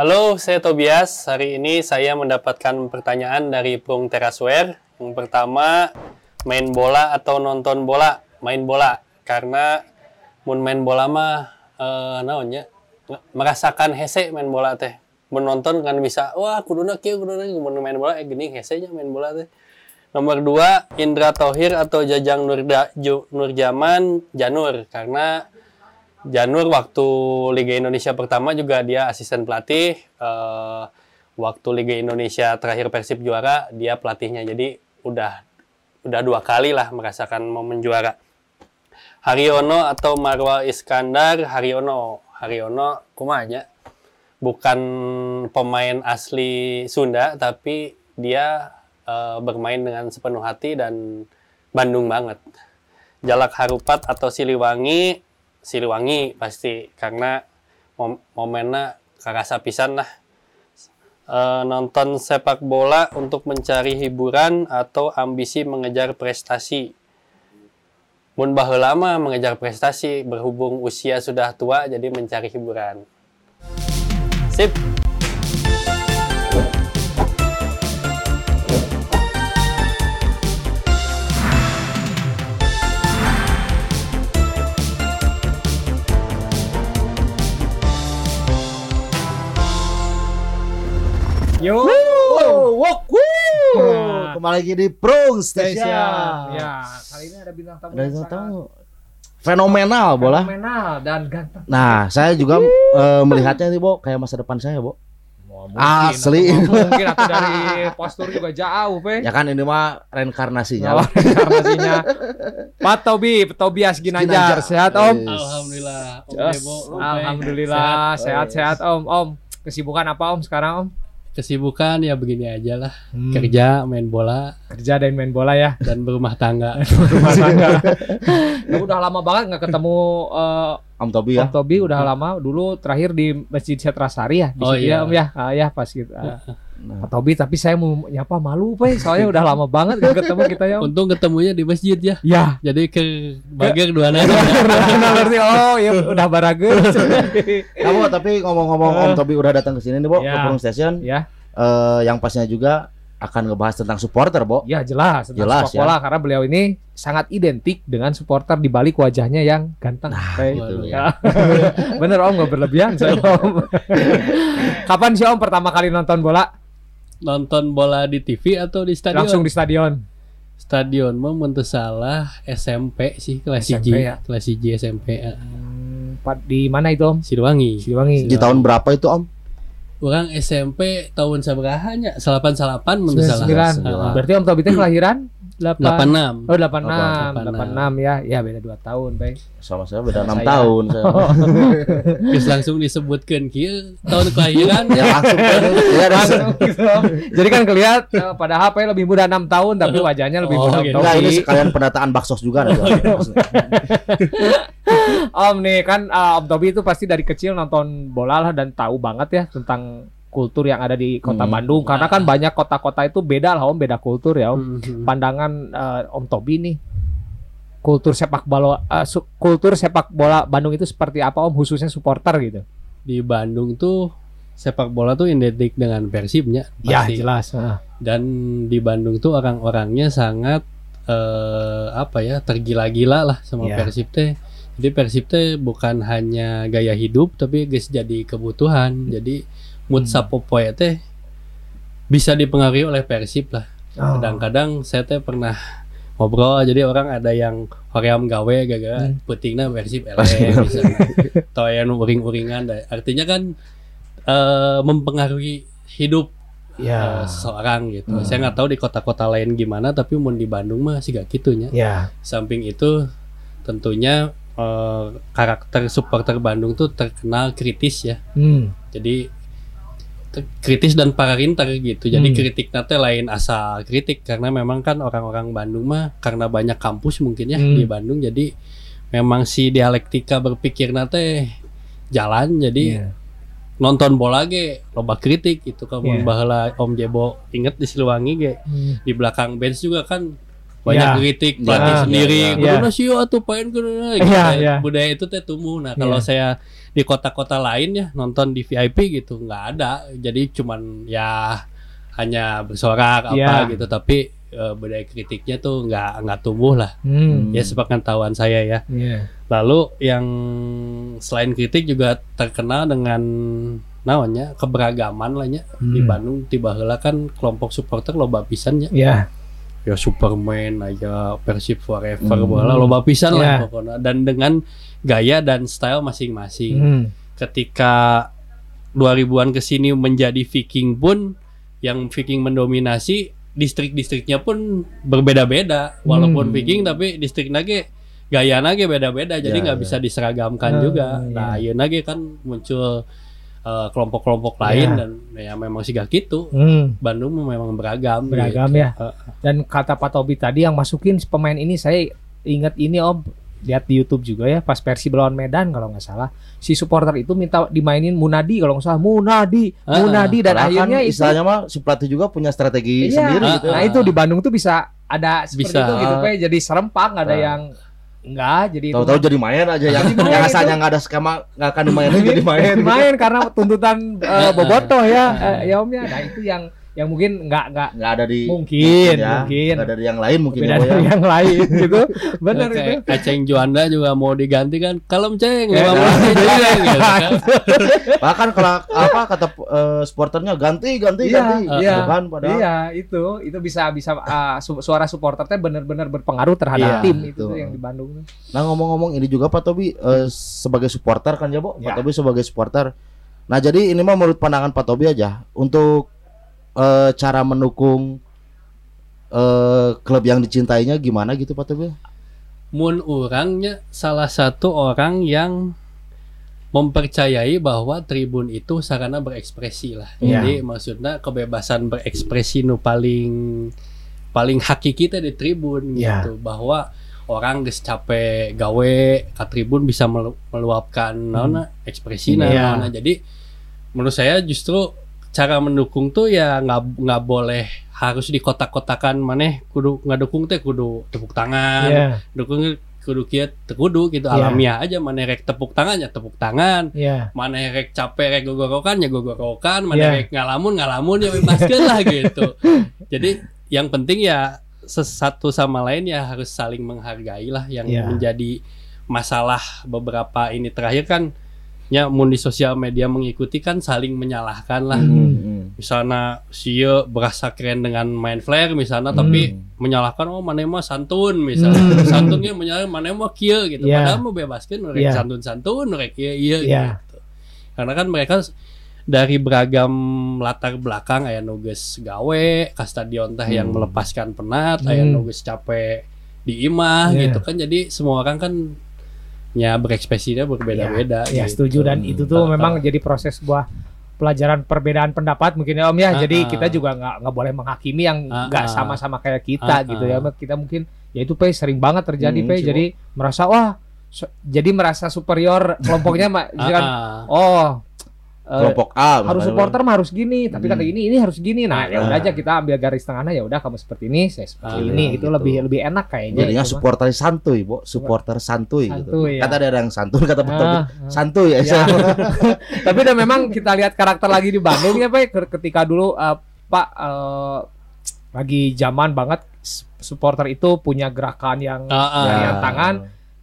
Halo, saya Tobias. Hari ini saya mendapatkan pertanyaan dari Prung Terasware. Yang pertama, main bola atau nonton bola? Main bola. Karena mun main bola mah eh naonnya? merasakan hese main bola teh. Menonton kan bisa, wah kuduna kieu kuduna mun main bola eh gini hesenya main bola teh. Nomor dua, Indra Tohir atau Jajang Nurda, Nurjaman Janur. Karena Janur waktu Liga Indonesia pertama juga dia asisten pelatih. Eh, waktu Liga Indonesia terakhir Persib juara dia pelatihnya. Jadi udah udah dua kali lah merasakan momen juara. Haryono atau Marwal Iskandar Haryono. Haryono kumanya bukan pemain asli Sunda tapi dia eh, bermain dengan sepenuh hati dan Bandung banget. Jalak Harupat atau Siliwangi Siliwangi pasti karena mom momennya karasa pisan lah. Eh, nonton sepak bola untuk mencari hiburan atau ambisi mengejar prestasi? Baheula mah mengejar prestasi berhubung usia sudah tua jadi mencari hiburan. Sip lagi di Prung Station. Station. Ya, kali ini ada bintang tamu Ada sangat tahu fenomenal bola. fenomenal dan ganteng. Nah, saya juga eh, melihatnya nih, Bo, kayak masa depan saya, Bo. Wah, Asli. atau mungkin atau dari postur juga jauh, Pe. Ya kan ini mah reinkarnasinya. Oh, karnasinya. Pak Tobi, Tobias Ginanjar, sehat Om? Yes. Alhamdulillah Om. Debo, Alhamdulillah, Sehat. sehat-sehat Om. Om, kesibukan apa Om sekarang Om? Kesibukan ya begini aja lah Hmm. kerja main bola kerja dan main bola ya. dan berumah tangga Rumah tangga. Ya, udah lama banget nggak ketemu eh, Om Tobi ya. Om Tobi udah lama dulu terakhir di Masjid Setrasari ya di Oh, situ ya iya. Om ya Ah, ya pas gitu Ah, Nah, Pak Tobi tapi saya mau nyapa malu Pe soalnya udah lama banget gak ketemu kita ya. Untung ketemunya di masjid ya. Ya. Jadi ke bager dua Nah, berarti oh ya udah barageun Nah, Bo, tapi ngomong-ngomong Om Tobi udah datang ke sini nih, Bo, ke Ya. Prung Station. ya. Eh, yang pastinya juga akan ngebahas tentang supporter, Bo. ya jelas tentang Jelas, sepak bola karena beliau ini sangat identik dengan supporter di balik wajahnya yang ganteng. Pe. gitu ya. bener Om gak berlebihan saya Om. Kapan sih Om pertama kali nonton bola nonton bola di TV atau di stadion? Langsung di stadion. Stadion mah mun teu salah SMP sih kelas SMP 1 ya? kelas 1 SMP eh, Hmm, di mana itu Om? Siliwangi Siliwangi Di tahun berapa itu, Om? orang SMP tahun sabaraha nya 88 mun teu salah. 99. Heeh. Berarti Om Tobi kelahiran? 8 86 Oh 86, 86 86. ya. Ya beda 2 tahun, Bay. Sama saya beda Sama 6 saya. tahun saya. Geus langsung disebutkan kieu tahun kelahiran ya langsung ya Langsung gitu. Jadi kan kelihatan eh, pada HP lebih muda 6 tahun tapi wajahnya lebih Oh, muda gitu. Om Enggak, ini sekalian pendataan baksos juga ada. Om nih kan eh, Om Tobi itu pasti dari kecil nonton bola lah dan tahu banget ya tentang kultur yang ada di kota Hmm. Bandung karena kan banyak kota-kota itu beda lah Om, beda kultur ya Om. Mhm. pandangan eh, Om Tobi nih kultur sepak bola eh, su- kultur sepak bola Bandung itu seperti apa Om khususnya supporter gitu. di Bandung tuh sepak bola tuh identik dengan Persibnya pasti. jelas. Heeh. dan di Bandung tuh orang-orangnya sangat eh, apa ya tergila-gila lah sama Iya. Persib teh jadi Persib teh bukan hanya gaya hidup tapi guys jadi kebutuhan jadi mood Hmm. sapopoe teh bisa dipengaruhi oleh Persib lah Oh. kadang-kadang saya teh pernah ngobrol jadi orang ada yang hoream gawe gaga Hmm. putingna Persib eleh atau yang uring-uringan artinya kan eh, mempengaruhi hidup Ya. eh, seseorang gitu. Hmm. Saya nggak tahu di kota-kota lain gimana, tapi mau di Bandung mah sih gak gitunya. Ya. Samping itu tentunya eh, karakter supporter Bandung tuh terkenal kritis ya. Hmm. Jadi kritis dan pararinter gitu. Jadi Hmm. kritik nate lain asal kritik karena memang kan orang-orang Bandung mah karena banyak kampus mungkin ya Hmm. di Bandung jadi memang si dialektika berpikir nate jalan jadi Iya. nonton bola ge loba kritik itu kamu Iya. baheula Om Jebo inget di Siliwangi ge Hmm. di belakang bench juga kan banyak Ya. kritik Ya, pelatih ya, sendiri kudu Ya. sih pain kudu gitu. Ya, ya. budaya itu teh tumbuh nah kalau Ya. saya di kota-kota lain ya nonton di VIP gitu nggak ada jadi cuman ya hanya bersorak apa Ya. gitu tapi eh, budaya kritiknya tuh nggak nggak tumbuh lah Hmm. ya sepengetahuan saya ya Iya. lalu yang selain kritik juga terkenal dengan namanya keberagaman lah di Hmm. Bandung tiba heula kan kelompok supporter loba pisan ya Ya. Ya Superman aja Persib Forever Hmm. bola loba pisan Ya. lah pokoknya dan dengan gaya dan style masing-masing Hmm. ketika 2000-an ke sini menjadi Viking pun yang Viking mendominasi distrik-distriknya pun berbeda-beda walaupun Hmm. Viking tapi distrik nage gaya nage beda-beda jadi Ya, nggak ya. bisa diseragamkan Hmm, juga iya. nah iya nage kan muncul eh, kelompok-kelompok lain Ya. dan ya memang sih gak gitu Hmm. Bandung memang beragam Beragam gitu. ya. Eh, Dan kata Pak Tobi tadi yang masukin pemain ini saya ingat ini Om lihat di YouTube juga ya pas Persi melawan Medan kalau nggak salah si supporter itu minta dimainin Munadi kalau nggak salah Munadi Ah, Munadi dan akhirnya kan istilahnya mah si pelatih juga punya strategi Iya. sendiri Ah, gitu. nah itu di Bandung tuh bisa ada seperti Bisa. itu gitu Pak jadi serempak nggak ada yang enggak jadi Tahu-tahu jadi main aja yang main yang itu. asalnya nggak ada skema nggak akan dimainin jadi main. gitu. main karena tuntutan eh, bobotoh ya eh, ya Om ya nah itu yang yang mungkin nggak nggak Nggak ada di Mungkin, ya. mungkin. Nggak ada di yang lain mungkin beda ya, ya. dari yang lain gitu benar itu Aceng Juanda juga mau diganti kan kalem ceng Ya, nah, menit ceng gitu kan. Bahkan kalau apa kata eh, supporternya ganti ganti Iya, ganti. iya. Gitu kan padahal Iya itu itu bisa bisa su- suara supporternya benar-benar berpengaruh terhadap Iya, tim itu yang di Bandung. tuh. Nah ngomong-ngomong ini juga Pak Tobi eh, sebagai supporter kan ya? Ya. Pak Tobi sebagai supporter. Nah jadi ini mah menurut pandangan Pak Tobi aja untuk eh, cara mendukung eh, klub yang dicintainya gimana gitu Pak Tobi? Mun orangnya salah satu orang yang mempercayai bahwa tribun itu sarana berekspresi lah. Iya. Jadi maksudnya kebebasan berekspresi nu paling paling hakiki teh di tribun Iya. gitu bahwa orang geus capek gawe ke tribun bisa melu- meluapkan naonna ekspresi Iya. naonna. Jadi menurut saya justru cara mendukung tuh ya nggak nggak boleh harus dikotak-kotakan maneh kudu ngadukung teh kudu tepuk tangan Iya, dukung kudu teu kudu gitu Iya. alamiah aja mana rek tepuk tangan ya tepuk tangan iya. mana rek capek rek gogorokan ya gogorokan mana Iya. rek ngalamun ngalamun ya bebaskeun lah gitu jadi yang penting ya ses- satu sama lain ya harus saling menghargai lah yang Iya. menjadi masalah beberapa ini terakhir kan ya mun di sosial media mengikuti kan saling menyalahkan lah Hmm. misalnya Sio berasa keren dengan main flare misalnya Hmm. tapi menyalahkan oh mana mah santun misalnya Hmm. santunnya menyalahkan mana mah kieu gitu Iya. padahal mau bebaskan mereka Iya. santun santun mereka iya iya Iya. gitu karena kan mereka dari beragam latar belakang aya nugas gawe ke stadion teh yang Hmm. melepaskan penat aya Hmm. nugas capek di imah Iya. gitu kan jadi semua orang kan ya berekspresinya berbeda-beda Ya gitu. setuju dan Hmm. itu tuh Ah, memang ah. jadi proses sebuah pelajaran perbedaan pendapat mungkin ya Om ya. Ah, Jadi ah. kita juga nggak nggak boleh menghakimi yang Ah, nggak ah. sama-sama kayak kita Ah, gitu ya. ah. Kita mungkin ya itu pe sering banget terjadi Hmm, pe. Jadi merasa wah so- jadi merasa superior kelompoknya mak Ah, misalkan ah. oh Kelompok A harus supporter mah harus gini tapi kata Hmm. ini ini harus gini nah ya Ah. udah aja kita ambil garis tengahnya ya udah kamu seperti ini saya seperti Ah, ini itu gitu. lebih lebih enak kayaknya Jadinya itu mah. supporter santuy, Bo. Supporter santuy, gitu. Santuy, ya. Kata ada yang santun kata Tobi. Ah, ah. Santuy ya. Ya. tapi udah memang kita lihat karakter lagi di Bandung ya Pak Ke- ketika dulu eh, Pak eh, lagi zaman banget supporter itu punya gerakan yang Ah, ah. Jarian tangan.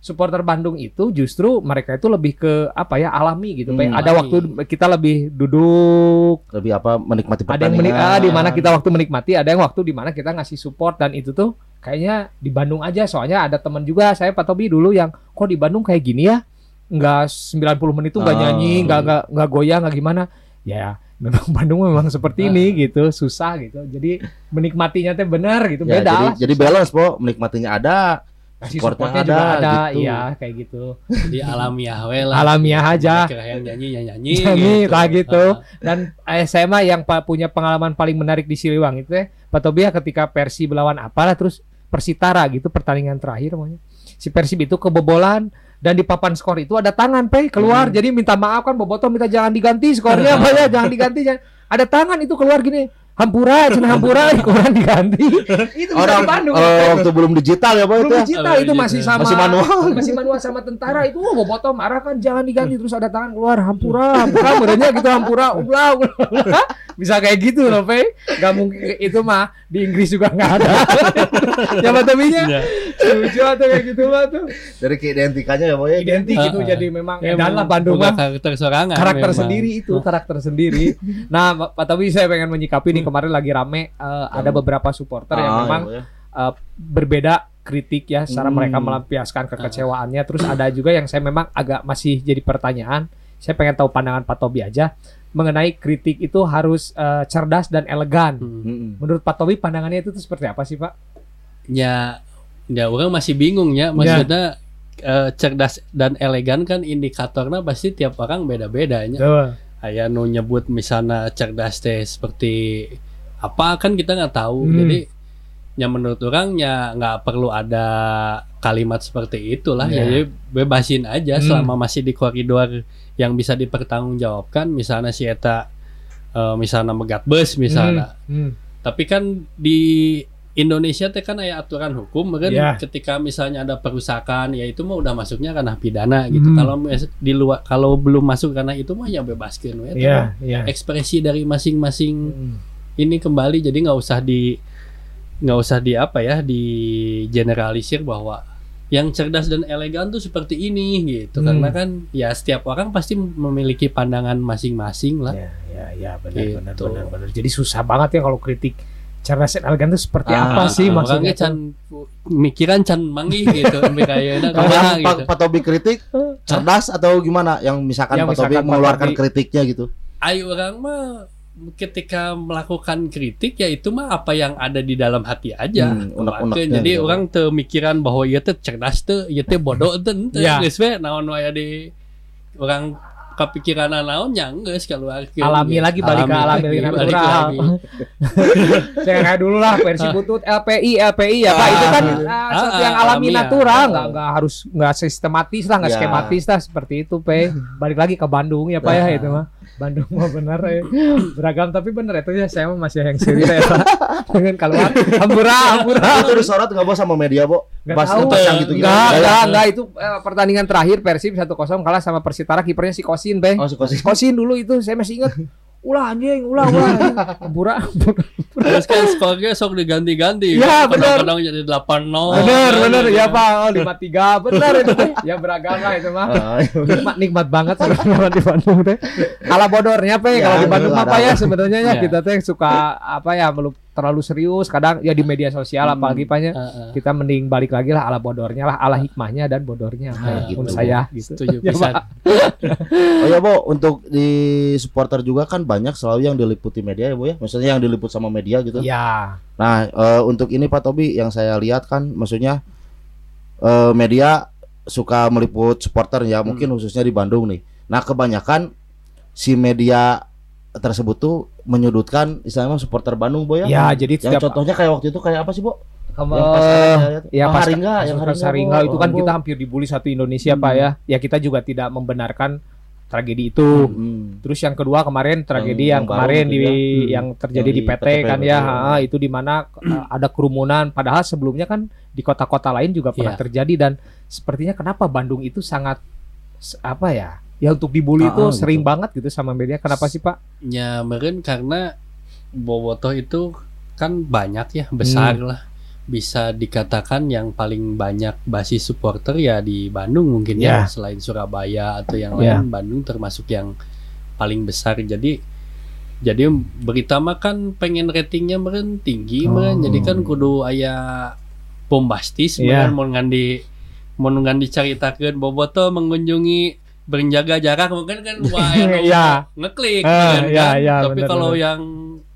Supporter Bandung itu justru mereka itu lebih ke apa ya alami gitu Hmm, ada alami. waktu kita lebih duduk. Lebih apa menikmati ada yang menik ah, di mana kita waktu menikmati ada yang waktu di mana kita ngasih support dan itu tuh kayaknya di Bandung aja. Soalnya ada teman juga saya Pak Tobi dulu yang kok di Bandung kayak gini ya? Nggak 90 menit tuh nggak Oh. nyanyi nggak nggak nggak goyang nggak gimana? Ya memang Bandung memang seperti Ah. ini gitu susah gitu. Jadi menikmatinya teh benar gitu Ya, beda jadi, lah jadi balance, Bo. Menikmatinya ada, kasih supportnya supportnya juga ada, ada gitu. iya kayak gitu Jadi alamiah we lah. alamiah aja Kira yang nyanyi ya nyanyi. Nyanyi, kayak gitu. Ah, dan saya mah yang punya pengalaman paling menarik di Siliwangi itu ya Pak Tobia ketika Persi melawan apalah terus Persitara gitu pertandingan terakhir namanya si Persib itu kebobolan dan di papan skor itu ada tangan pe keluar Hmm. jadi minta maaf kan Boboto minta jangan diganti skornya apa ya jangan diganti jangan. ada tangan itu keluar gini hampura cenah hampura koran diganti itu Orang di Bandung eh, waktu belum digital ya boy belum itu ya. digital itu masih sama Masih manual. masih manual sama tentara itu oh bobotoh marah kan jangan diganti terus ada tangan keluar hampura hampura merenya gitu hampura ulah ulah ulah. bisa kayak gitu loh Pe nggak mungkin itu mah di Inggris juga nggak ada ya batabinya Iya. lucu atau kayak gitu mah tuh Dari keidentikannya ya boy. identik gitu Heeh. jadi memang Ya, edan lah Bandung mah karakter sorangan karakter sendiri itu karakter sendiri nah Pak Tobi saya pengen menyikapi nih kemarin lagi rame eh, ada beberapa supporter yang Ah, memang ya, ya. uh, berbeda kritik ya secara Hmm. mereka melampiaskan kekecewaannya terus ada juga yang saya memang agak masih jadi pertanyaan saya pengen tahu pandangan Pak Tobi aja mengenai kritik itu harus uh, cerdas dan elegan Hmm. Mm-mm. menurut Pak Tobi pandangannya itu tuh seperti apa sih Pak? Ya, ya orang masih bingung ya. Maksudnya eh, cerdas dan elegan kan indikatornya pasti tiap orang beda-bedanya. Aya nu nyebut misalnya cerdas teh seperti apa kan kita nggak tahu. Hmm. Jadi ya menurut orang ya nggak perlu ada kalimat seperti itulah Ya. ya. Jadi bebasin aja Hmm. selama masih di koridor yang bisa dipertanggungjawabkan. Misalnya si eta eh, misalnya megat bus misalnya. Hmm. Tapi kan di Indonesia teh kan ada aturan hukum kan Ya. ketika misalnya ada perusakan ya itu mah udah masuknya karena pidana gitu. Hmm. Kalau di luar kalau belum masuk karena itu mah ya bebaskan we. Tapi Iya, iya. Ekspresi dari masing-masing Hmm. ini kembali jadi nggak usah di nggak usah di apa ya di generalisir bahwa yang cerdas dan elegan tuh seperti ini gitu Hmm. karena kan ya setiap orang pasti memiliki pandangan masing-masing lah. Ya, ya, ya, benar, Gitu. benar, benar, benar. Jadi susah banget ya kalau kritik cerdas dan elegan itu seperti Ah, apa sih orangnya maksudnya? can mikiran can manggih gitu kayaknya Kalau gitu Pak Tobi kritik cerdas atau gimana? Yang misalkan Yang Pak Tobi mengeluarkan Tobi- kritiknya gitu. ayo orang mah ketika melakukan kritik ya itu mah apa yang ada di dalam hati aja Hmm, unek-uneknya Keluarkan. jadi gitu. orang tuh mikiran bahwa ieu teh cerdas tuh ieu teh bodoh ente Ya. naon wae di orang kepikiran naon nya geus keluarkeun Alami lagi, balik ke alami lagi, natural. Saya kayak dulu lah versi butut LPI LPI ya Pak itu kan Ah. ah, sesuatu Ah, yang alami alami ya. natural nggak nggak harus nggak sistematis lah nggak Ya. skematis lah seperti itu Pe balik lagi ke Bandung ya Pak ya Ah. itu mah Bandung mah benar ya beragam tapi benar itu ya saya masih yang siri ya dengan keluar hampura hampura Itu disorot nggak bos sama media, Bo? Nggak Pas pas yang gitu gitu. Enggak, enggak, enggak itu eh, pertandingan terakhir Persib 1-0 kalah sama Persitara kipernya si Kosin, Pe. Oh, suka sih. Kosin dulu itu saya masih ingat. Ulah anjing, ulah, ulah. Hampura, hampura. terus kan skornya sok diganti-ganti Ya, benar. kadang-kadang jadi 8-0 Bener, bener, ya Pak. Oh, 5-3, bener itu teh. Ya beragam lah itu mah. Ah, iya. Nikmat, nikmat banget sama di Bandung teh. Ala bodornya Pe, Ya, kalau di Bandung itu apa ya sebenarnya ya Ya. kita teh suka apa ya meluk terlalu serius kadang ya di media sosial Hmm. apalagi Pak ya. Heeh. kita mending balik lagi lah ala bodornya lah ala hikmahnya dan bodornya Nah, menurut gitu. saya gitu setuju Ya. Oh ya, Bo, untuk di supporter juga kan banyak selalu yang diliputi media ya, Bo ya. Maksudnya yang diliput sama media gitu. ya Nah, eh, untuk ini Pak Tobi yang saya lihat kan maksudnya eh, media suka meliput supporter ya, Hmm. mungkin khususnya di Bandung nih. Nah, kebanyakan si media tersebut tuh menyudutkan istilahnya supporter Bandung, Bo ya. ya jadi Yang setiap contohnya kayak waktu itu kayak apa sih, Bo? kamu Yang pas ya pas Haringga, yang Haringga, itu kan Oh, kita hampir dibully satu Indonesia Hmm. pak ya ya kita juga tidak membenarkan tragedi itu Hmm. terus yang kedua kemarin tragedi Yang- yang, kemarin di ya. Hmm. yang terjadi Yang di di PT, PTP kan betul. ya ha, itu di mana eh, ada kerumunan padahal sebelumnya kan di kota-kota lain juga pernah Iya. terjadi dan sepertinya kenapa Bandung itu sangat apa ya ya untuk dibully Ah, itu ah, sering gitu. banget gitu sama media kenapa sih pak Ya meren karena Bobotoh itu kan banyak ya besar Hmm. lah bisa dikatakan yang paling banyak basis supporter ya di Bandung mungkin Ya. ya selain Surabaya atau yang Ya. lain Bandung termasuk yang paling besar jadi jadi berita mah kan pengen ratingnya meren tinggi Oh. meren jadi kan kudu aya bombastis Ya. meren mau ngandi mau ngandi caritakeun Bobotoh mengunjungi berjaga jarak mungkin kan wah Ya. ngeklik Ah, kan, ya, kan? ya, tapi benar, kalau benar. yang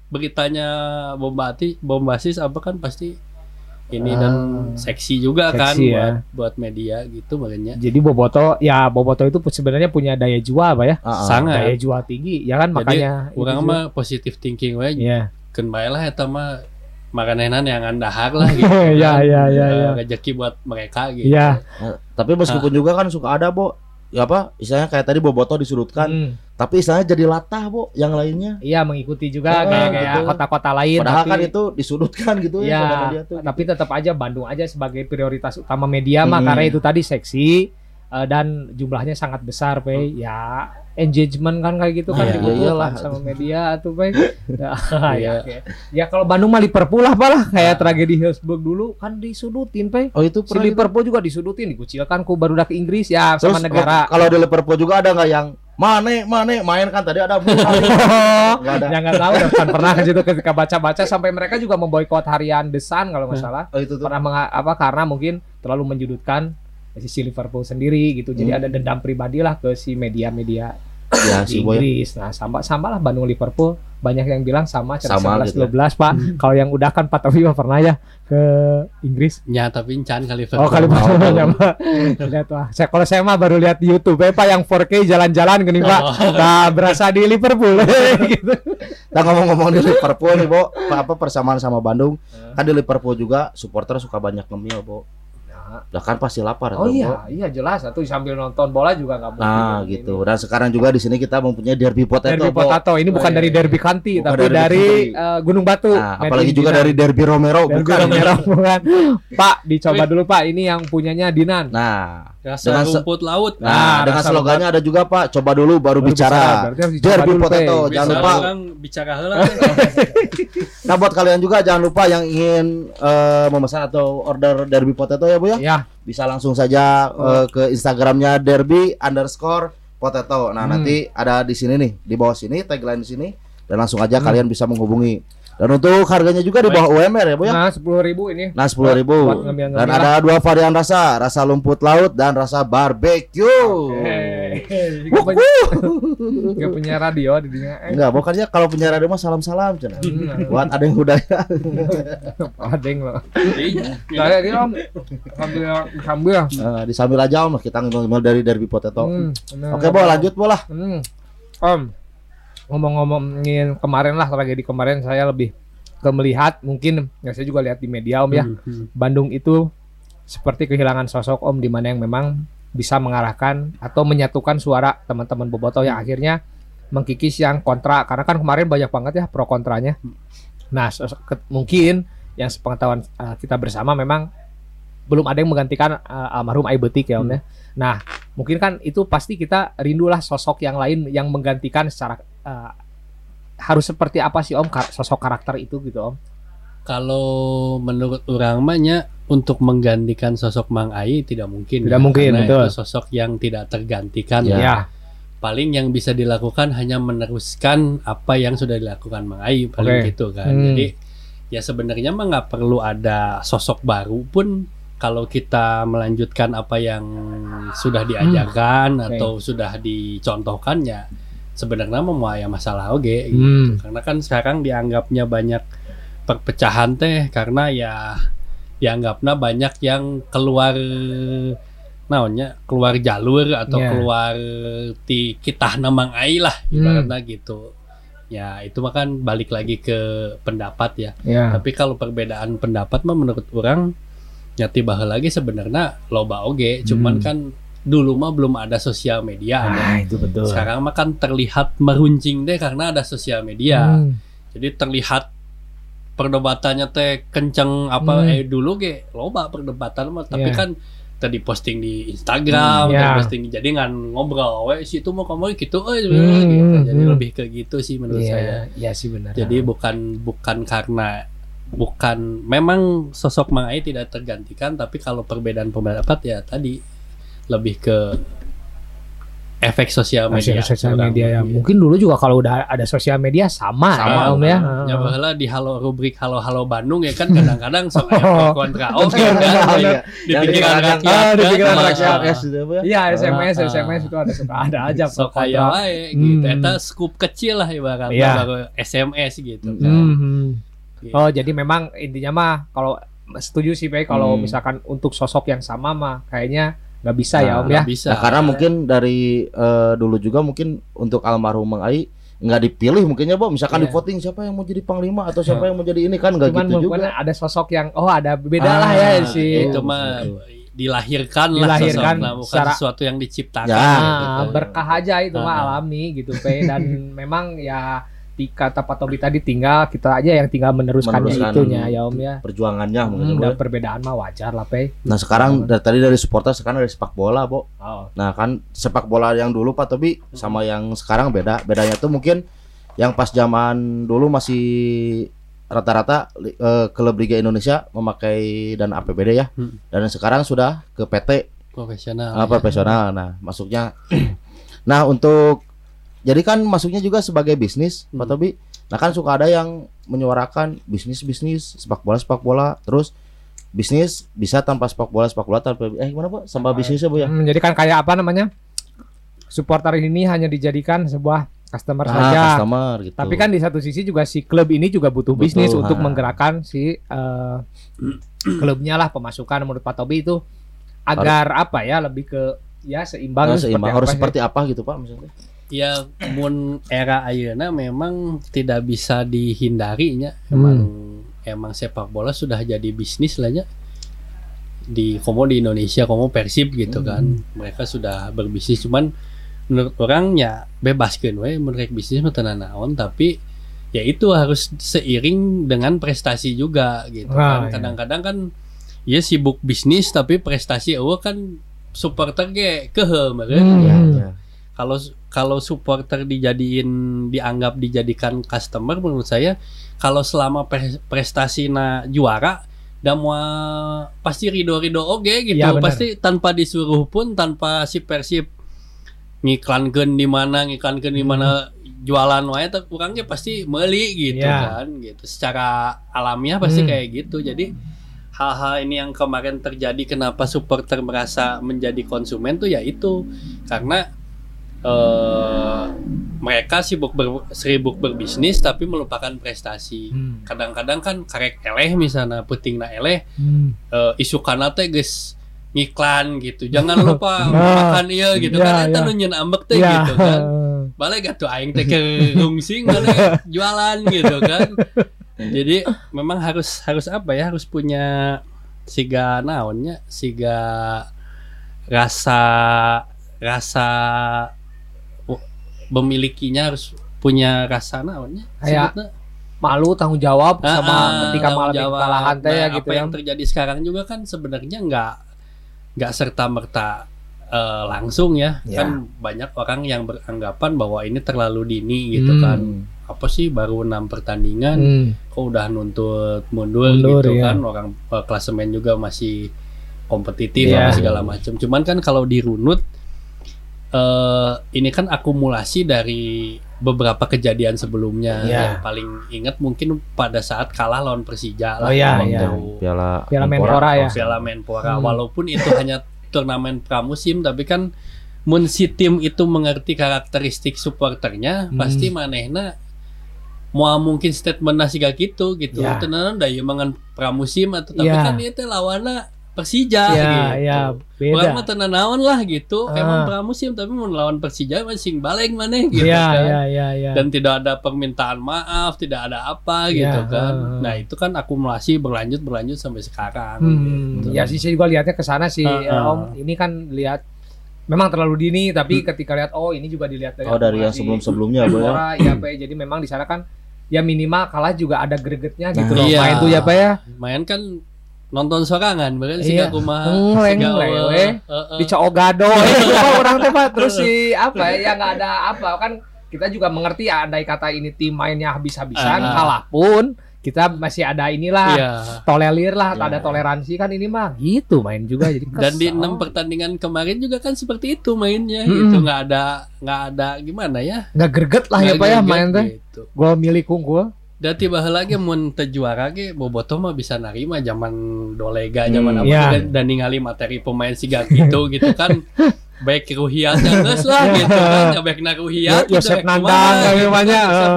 beritanya bombati bombasis apa kan pasti ini Ah, dan seksi juga kan seksi buat ya. buat media gitu makanya Jadi Boboto ya Boboto itu sebenarnya punya daya jual apa ya? Ah, ah. sangat Daya jual tinggi ya kan Jadi, makanya orang mah positif thinking we Iya. keun bae lah eta mah makanan yang andahar lah gitu Iya, kan. iya, iya, Eh, iya. rezeki buat mereka gitu Iya. Nah, tapi meskipun juga kan suka ada, Bo. Ya apa istilahnya kayak tadi Boboto disudutkan Hmm. tapi istilahnya jadi latah bo yang lainnya Iya mengikuti juga Ah, kayak kayak gitu. kota-kota lain padahal tapi kan itu disudutkan gitu ya ya, dia tuh tapi tetap aja Bandung aja sebagai prioritas utama media mah Hmm. karena itu tadi seksi eh, dan jumlahnya sangat besar, Pe. Ya engagement kan kayak gitu kan Iya, dibutuhkan iyalah. sama media tuh, Pe. Ya, Iya. ya, oke. ya kalau Bandung mah Liverpool lah lah kayak tragedi Hillsborough dulu kan disudutin, Pe. oh itu Si gitu? Liverpool juga disudutin, dikucilkan ku baru ke Inggris ya Terus sama negara. kalau di Liverpool juga ada nggak yang Mane, Mane main kan tadi ada Nggak ada. Ya nggak tahu kan pernah ke situ ketika baca-baca sampai mereka juga memboikot harian The Sun kalau nggak salah. Oh itu tuh. pernah apa karena mungkin terlalu menjudutkan sisi Liverpool sendiri gitu. Jadi Hmm. ada dendam pribadi lah ke si media-media Ya si boy. Inggris. Nah, sama sama lah Bandung Liverpool banyak yang bilang sama Sama 11 gitu. 12 Pak. Kalau yang udah kan Pak Taufik pernah ya ke Inggris. Ya tapi can kali Oh, kali Oh, pertama oh. sama. Lihat wah. Saya kalau saya mah baru lihat di YouTube ya Pak yang 4K jalan-jalan gini Pak. Nah, berasa di Liverpool gitu. Nah ngomong-ngomong di Liverpool nih, Bo, apa apa persamaan sama Bandung? Kan di Liverpool juga supporter suka banyak ngemil, Bo. Lah kan pasti lapar Oh tuh, Bo. iya, iya jelas. Atau sambil nonton bola juga nggak mungkin. Nah, gitu. Dan sekarang juga di sini kita mempunyai derby potato, Derby. Potato ini bukan Oh, iya, dari iya. Derby Kanti Bukan tapi dari dari, eh, Gunung Batu. Nah, apalagi juga Dinan. dari derby Romero, Derby bukan. Romero bukan. Pak, dicoba dulu Pak. Ini yang punyanya Dinan. Nah, Rasa Dengan rumput laut. nah, Nah, dengan slogannya ada juga, Pak. Coba dulu baru, Baru bicara. Dicoba Derby dulu, Potato, Pe. jangan lupa. bicara heula. Nah, buat kalian juga jangan lupa yang ingin eh, memesan atau order derby potato ya, Bu ya. Ya, bisa langsung saja eh, ke Instagramnya derby underscore potato. Nah Hmm. nanti ada di sini nih, di bawah sini tagline di sini dan langsung aja Hmm. kalian bisa menghubungi. Dan untuk harganya juga di bawah UMR ya bu ya. nah 10.000 ini. Nah sepuluh ribu. Buat ngemil-ngemil Dan ada dua varian rasa, rasa lumput laut dan rasa barbecue. Hei, Gak punya, gak punya radio di dunia. Eh, Enggak, bukannya kalau punya radio mah salam-salam cina. hmm, Buat ada yang udah ya. Adeng loh. Iya. Saya ini om sambil sambil. Nah, disambil aja om kita ngomong dari derby potato. Hmm. Oke, Bo, lanjut Bo lah. Hmm. Om, ngomong-ngomongin kemarin lah tragedi kemarin saya lebih ke melihat mungkin ya saya juga lihat di media Om ya Hmm. Bandung itu seperti kehilangan sosok Om di mana yang memang bisa mengarahkan atau menyatukan suara teman-teman boboto yang akhirnya mengkikis yang kontra karena kan kemarin banyak banget ya pro kontranya. Nah, sosok, ke- mungkin yang sepengetahuan uh, kita bersama memang belum ada yang menggantikan uh, almarhum Aibetik ya Om ya. Nah, mungkin kan itu pasti kita rindulah sosok yang lain yang menggantikan secara uh, harus seperti apa sih Om kar- sosok karakter itu gitu Om? Kalau menurut orang mahnya untuk menggantikan sosok Mang Ai tidak mungkin. Tidak ya, mungkin, karena betul. Itu sosok yang tidak tergantikan. Ya. Ya. Paling yang bisa dilakukan hanya meneruskan apa yang sudah dilakukan Mang Ai paling Oke. gitu kan. Hmm. Jadi ya sebenarnya mah nggak perlu ada sosok baru pun kalau kita melanjutkan apa yang sudah diajarkan Hmm. Oke. atau sudah dicontohkan ya sebenarnya mau ya masalah oke gitu. Hmm. Karena kan sekarang dianggapnya banyak perpecahan teh karena ya dianggapnya banyak yang keluar naonnya keluar jalur atau Ya. keluar ti kitah namang ai lah Hmm. ibaratnya gitu. Ya itu mah kan balik lagi ke pendapat ya. Ya. Tapi kalau perbedaan pendapat mah menurut orang nyati baheula lagi sebenarnya loba oge, cuman Hmm. kan dulu mah belum ada sosial media. Ah, itu betul. Sekarang mah kan terlihat meruncing deh karena ada sosial media. Hmm. Jadi terlihat perdebatannya teh kenceng apa Hmm. eh dulu ge loba perdebatan mah tapi Iya. kan tadi posting di Instagram, Hmm, iya. posting jadi ngan ngobrol we situ mau kamu gitu euy Hmm, gitu. Jadi hmm. lebih ke gitu sih menurut Iya, saya. iya sih benar. Jadi bukan bukan karena bukan memang sosok Mang Ai tidak tergantikan tapi kalau perbedaan pendapat ya tadi lebih ke efek sosial media. sosial Orang. media ya. Mungkin dulu juga kalau udah ada sosial media sama, sama ya, Om ya. Ya baheula di halo rubrik halo halo Bandung ya kan kadang-kadang sok pro kontra oke kan Iya. di Yang pikiran dikatakan, rakyat ah, di kan, pikiran sama- rakyat, SMS gitu apa ya? Iya, SMS, Ah, ah. SMS itu ada suka ada aja sok aya kontra. wae gitu Hmm. eta scoop kecil lah ibaratnya Iya. baru SMS gitu Hmm. kan. Mhm. Gitu. Oh, jadi memang intinya mah kalau setuju sih Pak kalau Hmm. misalkan untuk sosok yang sama mah kayaknya nggak bisa ya Nah, Om ya. Bisa Nah, karena mungkin dari eh, dulu juga mungkin untuk almarhum Mang Ai nggak dipilih mungkinnya, Bo. Misalkan Iya. di voting siapa yang mau jadi panglima atau siapa yang mau jadi ini kan nggak gitu mungkin juga. ada sosok yang oh ada beda Ah, lah ya si itu Oh, mah dilahirkan lah Dilahirkan sosoknya, bukan secara- sesuatu yang diciptakan Ya. gitu. Ah, berkah aja itu mah Ah. alami gitu Pe dan memang ya kata Pak Tobi tadi tinggal kita aja yang tinggal meneruskannya Meneruskan itunya ya Om ya. perjuangannya mungkin Hmm, dan perbedaan mah wajar lah Pe. Nah sekarang dari tadi dari supporter sekarang dari sepak bola, Bo. Oh. Nah kan sepak bola yang dulu Pak Tobi sama yang sekarang beda. Bedanya tuh mungkin yang pas zaman dulu masih rata-rata eh, klub Liga Indonesia memakai dana APBD ya. Hmm. Dan sekarang sudah ke PT profesional ah, ya. profesional. Nah, masuknya Nah, untuk jadi kan masuknya juga sebagai bisnis, Pak Hmm. Tobi. Nah, kan suka ada yang menyuarakan bisnis-bisnis sepak bola sepak bola, terus bisnis bisa tanpa sepak bola sepak bola tanpa eh gimana Pak? Sama bisnisnya Bu ya? Hmm, jadi kan kayak apa namanya? Supporter ini hanya dijadikan sebuah customer Ah, saja. customer gitu. Tapi kan di satu sisi juga si klub ini juga butuh Betul, bisnis untuk ha. menggerakkan si eh, klubnya lah pemasukan menurut Pak Tobi itu agar apa ya lebih ke ya seimbang, Nah, seimbang seperti harus apa seperti apa gitu Pak maksudnya? Ya mun era ayeuna memang tidak bisa dihindarinya. Emang emang sepak bola sudah jadi bisnis lah ya di komo di Indonesia komo Persib gitu kan. Mereka sudah berbisnis. Cuman menurut orang ya bebas kan we mereka bisnis mah tenan naon. Tapi ya itu harus seiring dengan prestasi juga gitu Ah, kan kadang-kadang kan ya sibuk bisnis tapi prestasi eueuh kan supporter ge kehe meureun. Hmm. Ya, ya. Kalau kalau supporter dijadiin dianggap dijadikan customer menurut saya kalau selama pre- prestasi na juara dan mau pasti rido rido oke gitu Iya, benar. pasti tanpa disuruh pun tanpa si persib ngiklankeun di mana ngiklankeun di mana jualan wae tapi orangnya pasti meli gitu Hmm. Iya. kan gitu secara alamiah pasti Hmm. kayak gitu jadi hal-hal ini yang kemarin terjadi kenapa supporter merasa menjadi konsumen tuh ya itu karena eh mereka sibuk ber, sibuk berbisnis tapi melupakan prestasi Hmm. kadang-kadang kan karek eleh misalnya puting na eleh Hmm. eh, isu kana teh geus ngiklan gitu jangan lupa Nah, makan iya gitu iya, kan eta iya. nu nyeun ambek teh Ya. gitu kan balik gak tuh aing teh ke rungsing balik jualan gitu kan jadi memang harus harus apa ya harus punya siga naonnya siga rasa rasa memilikinya harus punya rasa naonnya Kayak? Malu tanggung jawab Ah, sama ah, ketika jawab. kesalahan teh ya Nah, gitu apa ya. yang terjadi sekarang juga kan sebenarnya nggak nggak serta merta langsung ya. Ya. kan banyak orang yang beranggapan bahwa ini terlalu dini gitu Hmm. kan apa sih baru enam pertandingan Hmm. kok udah nuntut mundur, Mundur, gitu ya. kan orang eh, klasemen juga masih kompetitif apa segala macam cuman kan kalau dirunut eh ini kan akumulasi dari beberapa kejadian sebelumnya Iya. yang paling ingat mungkin pada saat kalah lawan Persija lah Oh, iya, waktu iya. Piala Piala Menpora ya. Piala Menpora Hmm. walaupun itu hanya turnamen pramusim tapi kan mun si tim itu mengerti karakteristik supporternya Hmm. pasti manehna mau mungkin statement nasi gak gitu gitu Ya. tenan da mangan pramusim atau tapi Ya. kan ieu teh lawanna Persija Ya, gitu. ya, Orang mah beda. tenan naon lah gitu. Ah. Emang pramusim tapi mau lawan Persija masing balik maneh gitu Iya, kan. iya, iya, iya. Dan tidak ada permintaan maaf, tidak ada apa Iya, gitu kan. ah. Nah, itu kan akumulasi berlanjut berlanjut sampai sekarang. Hmm, gitu. ya sih saya juga lihatnya ke sana sih Ah, ya, ah. Om. Ini kan lihat memang terlalu dini tapi ketika lihat oh ini juga dilihat dari Oh dari yang sebelum-sebelumnya Bu ya. Menpora, ya Pak ya. Jadi memang di sana kan ya minimal kalah juga ada gregetnya gitu loh. Iya. Main tuh ya Pak ya. Main kan nonton sorangan, bahkan sih Iya. kumaha. Ngeleng, siga ngeleng, eueuh. we. Heeh. Di Coogado coba orang teh Pak terus si apa ya ya nggak ada apa kan kita juga mengerti ya andai kata ini tim mainnya habis-habisan Ah. kalah pun kita masih ada inilah Iya. tolerir lah Iya. ada toleransi kan ini mah gitu main juga jadi Dan di kesel. enam pertandingan kemarin juga kan seperti itu mainnya Mm-mm. gitu, nggak ada nggak ada gimana ya? nggak greget lah ya Nggak Pak ya main teh Gitu. gol milik unggul Dan tiba lagi mun teu juara ge Boboto mah bisa narima zaman Dolega zaman Hmm, apa iya. dan, dan ningali materi pemain siga gitu gitu kan. Baik ruhiat geus lah gitu kan. Ya baik naruhiat Yo- Yosep Nandang eh.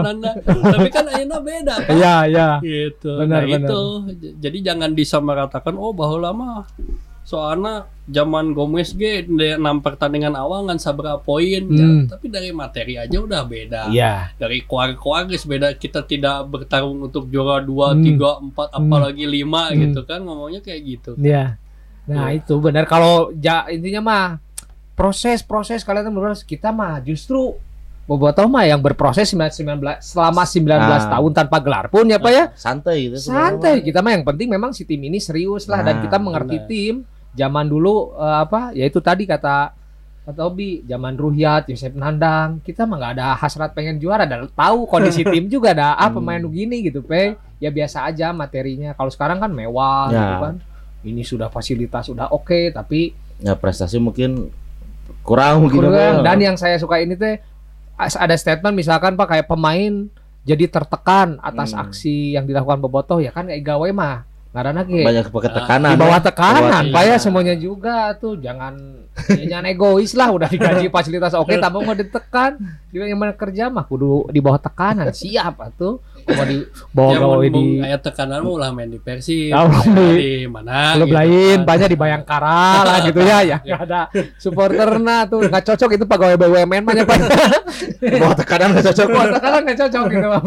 Nandang tapi kan ayeuna beda kan. Iya iya. Gitu. Benar, nah benar. itu. Jadi jangan disamaratakan oh bahwa lama soalnya zaman Gomez ge di enam pertandingan awal ngan sabra poin ya, Hmm. tapi dari materi aja udah beda iya dari kuar-kuar guys beda kita tidak bertarung untuk juara dua Hmm. tiga empat Hmm. apalagi lima Hmm. gitu kan ngomongnya kayak gitu iya Nah itu benar kalau ja, intinya mah proses proses kalian benar kita mah justru Bobotoh mah yang berproses 19 selama 19 Nah. tahun tanpa gelar pun ya Pak ya. santai gitu Santai kita mah yang penting memang si tim ini serius lah dan Nah, kita mengerti benar. tim. Zaman dulu eh, apa ya itu tadi kata kata Obi, zaman Ruhyat, Yosep Nandang, kita mah nggak ada hasrat pengen juara dan tahu kondisi tim juga ada ah Hmm. pemain begini gitu, Pe. Ya biasa aja materinya. Kalau sekarang kan mewah Ya. gitu kan. Ini sudah fasilitas sudah oke tapi ya prestasi mungkin kurang mungkin kurang. Dan yang saya suka ini teh ada statement misalkan Pak kayak pemain jadi tertekan atas Hmm. aksi yang dilakukan Bobotoh ya kan kayak gawe mah ngaranna ge banyak pakai tekanan di bawah ya. tekanan Di Pak ya bawah- semuanya juga tuh. Jangan ya jangan egois lah udah digaji fasilitas. Oke tapi mau ditekan juga yang mana kerja mah? Kudu di bawah tekanan. Siap atuh. Mau di bawah Ya, gawe di aya tekanan mah ulah main di Persib, main di- di mana klub gitu lain kan. banyak di Bayangkara lah gitu ya ya. Nggak ada supporterna tuh nggak cocok itu pegawai BUMN banyak Pak. Di bawah tekanan nggak cocok. Buat tekanan nggak cocok gitu Pak.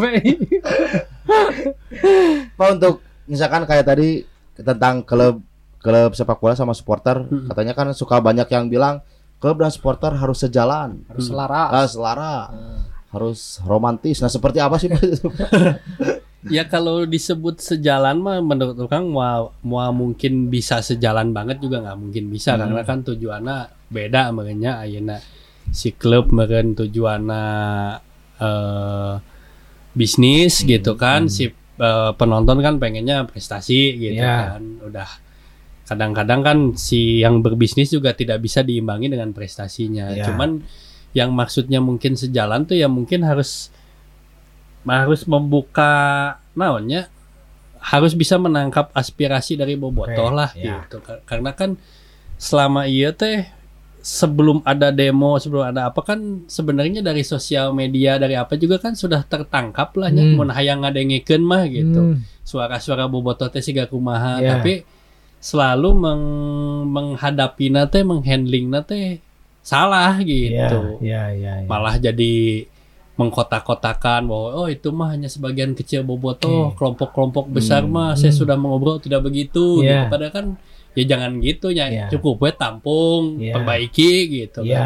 Pak untuk misalkan kayak tadi tentang klub klub sepak bola sama supporter Hmm. katanya kan suka banyak yang bilang klub dan supporter harus sejalan harus Hmm. selaras ah, selara harus romantis nah seperti apa sih Pak? Ya kalau disebut sejalan mah menurut orang mau mau mungkin bisa sejalan banget juga nggak mungkin bisa Hmm. karena kan tujuannya beda makanya ayeuna si klub meureun tujuannya eh bisnis Hmm, gitu kan hmm. si eh, penonton kan pengennya prestasi gitu Ya. kan udah kadang-kadang kan si yang berbisnis juga tidak bisa diimbangi dengan prestasinya Ya. cuman yang maksudnya mungkin sejalan tuh ya mungkin harus harus membuka naonnya harus bisa menangkap aspirasi dari bobotoh Oke, lah ya. gitu Kar- karena kan selama iya teh sebelum ada demo sebelum ada apa kan sebenarnya dari sosial media dari apa juga kan sudah tertangkap lah nya Hmm. mun hayang ngadengikeun mah gitu Hmm. suara-suara bobotoh teh siga kumaha Ya. tapi selalu meng menghadapi teh menghandling teh salah gitu ya ya ya malah jadi mengkotak-kotakan bahwa oh itu mah hanya sebagian kecil bobotoh kelompok-kelompok besar Hmm. mah saya Hmm. sudah mengobrol tidak begitu Iya. gitu padahal kan ya jangan gitu ya Iya. cukup we tampung Iya. perbaiki gitu kan ya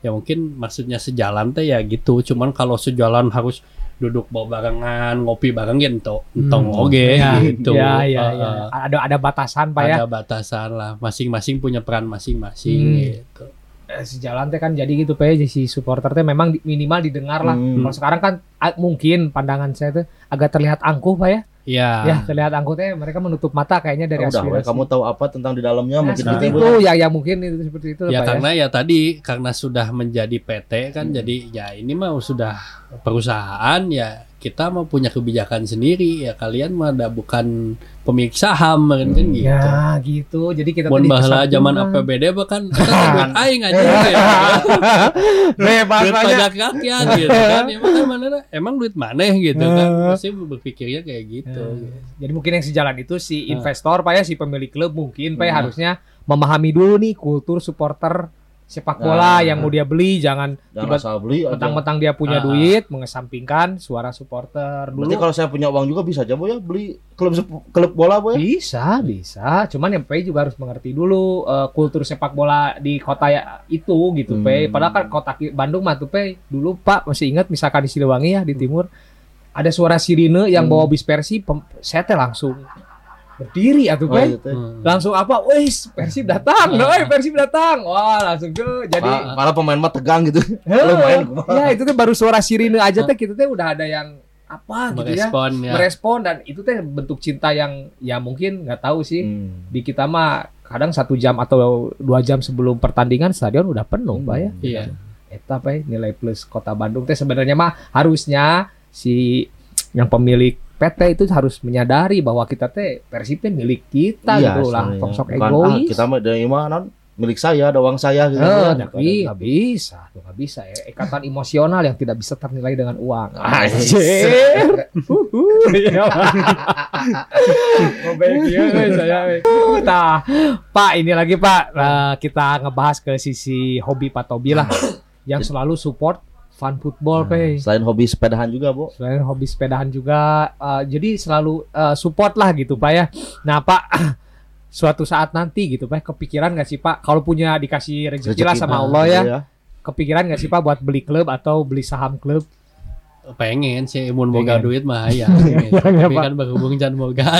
ya mungkin maksudnya sejalan teh ya gitu cuman kalau sejalan harus duduk bawa barengan ngopi bareng ya ento entong Hmm. oge ya, gitu ya ya, Uh, ya. uh, ada ada batasan Pak ya ada batasan lah masing-masing punya peran masing-masing Hmm. gitu Eh, sejalan teh kan jadi gitu Pak ya, si supporter teh memang minimal didengar lah Hmm. kalau sekarang kan mungkin pandangan saya tuh agak terlihat angkuh Pak ya ya ya terlihat angkuh teh mereka menutup mata kayaknya dari Ah, udah aspirasi. kamu tahu apa tentang di dalamnya Nah, mungkin seperti gitu itu. Ya ya mungkin itu seperti itu ya Pak karena ya tadi karena sudah menjadi PT kan Hmm. jadi ya ini mah sudah perusahaan ya kita mau punya kebijakan sendiri ya kalian mah ada bukan pemilik saham kan kan Hmm. gitu. ya gitu jadi kita tadi baheula zaman. APBD bahkan kita duit aing aja ya. bebas duit ya. pajak rakyat gitu kan emang kan mana emang duit maneh gitu kan Eh. pasti berpikirnya kayak gitu Jadi mungkin yang sejalan itu si Hmm. investor Pak ya, si pemilik klub mungkin Pak ya, Hmm. harusnya memahami dulu nih kultur supporter sepak bola Nah. yang mau dia beli jangan jangan tiba beli mentang-mentang dia punya Ah. duit mengesampingkan suara supporter Berarti dulu. kalau saya punya uang juga bisa aja Bu ya beli klub klub bola Bu ya. Bisa, bisa. Cuman yang Pei juga harus mengerti dulu eh, kultur sepak bola di kota ya, itu gitu, Hmm. Pei. Padahal kan kota Bandung mah tuh, Pei. Dulu Pak masih ingat misalkan di Siliwangi ya di timur ada suara sirine yang Hmm. bawa bis Persi, saya teh langsung berdiri atuh, Oh, Pei. iya. Hmm. langsung apa wis Persib datang Ah. nah, Persib datang wah langsung tuh jadi Malah pemain mah tegang gitu. Heh, Kalau main kumaha? ya itu tuh baru suara sirine aja teh kita teh udah ada yang apa gitu ya merespon ya merespon dan itu teh bentuk cinta yang ya mungkin nggak tahu sih Hmm. di kita mah kadang satu jam atau dua jam sebelum pertandingan stadion udah penuh pak ya iya eta pak ya, nilai plus kota Bandung teh sebenarnya mah harusnya si yang pemilik PT itu harus menyadari bahwa kita teh Persib teh milik kita Iya, gitu lah sok Bukan, ah, egois kita mah dari mana milik saya, ada uang saya gitu. Eh, kan. tapi nggak bisa, tuh nggak bisa ya. Ikatan emosional yang tidak bisa ternilai dengan uang. Anjir. Iya, Pak. Ya, ini lagi Pak, Eh, kita ngebahas ke sisi hobi Pak Tobi lah, yang selalu support fun football, Pak. Selain hobi sepedahan juga, Bu. Selain hobi sepedahan juga, eh, jadi selalu eh, support lah gitu Pak ya. Nah Pak, suatu saat nanti gitu Pak kepikiran nggak sih Pak kalau punya dikasih rezeki lah Rezeki sama mah, Allah ya iya. kepikiran nggak sih Pak buat beli klub atau beli saham klub pengen sih mun boga duit mah ya pengen. Ya, tapi Pak. kan berhubung jangan boga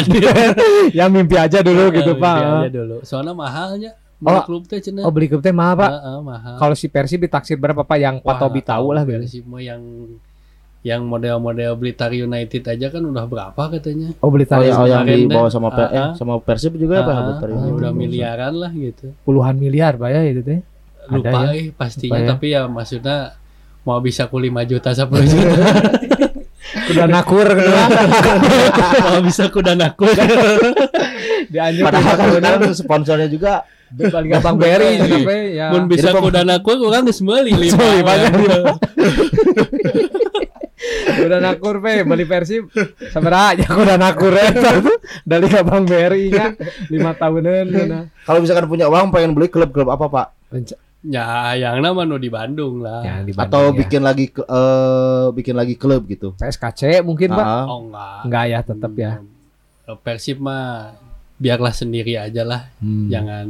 yang mimpi aja dulu gitu Pak aja dulu soalnya mahalnya Oh. Beli klub teh cenah. oh beli klub teh mahal Pak. Heeh, mahal. Kalau si Persib ditaksir berapa Pak? Yang Pak Tobi tahu lah Persib mah yang yang model-model Blitar United aja kan udah berapa katanya? Oh beli Oh, yang, oh, yang dibawa sama Per- eh, sama Persib juga Pak Bentar ah, ini. udah miliaran lah gitu. Puluhan miliar Pak ya itu teh. Lupa ya? eh pastinya Lupa ya? tapi ya maksudnya mau bisa ku 5 juta 10 juta. Udah nakur mau bisa ku dan aku dianjur Padahal kan benar sponsornya juga balik Bang Berry juga Pak ya? Mun bisa Jadi ku dan aku orang geus meuli lima Meuli, banyak orang. udah nakur pe beli Persib sabaraha aja. Aku udah nakur eta dari Bang Berry nya 5 tahunan cenah. kalau misalkan punya uang pengen beli klub-klub apa Pak? ya yang nama nu di Bandung lah. Ya, di Atau Bandung ya. bikin lagi eh bikin lagi klub gitu. PSKC mungkin Pak. Ah, oh enggak. Enggak ya tetap ya. Hmm, Persib mah biarlah sendiri aja lah Hmm. jangan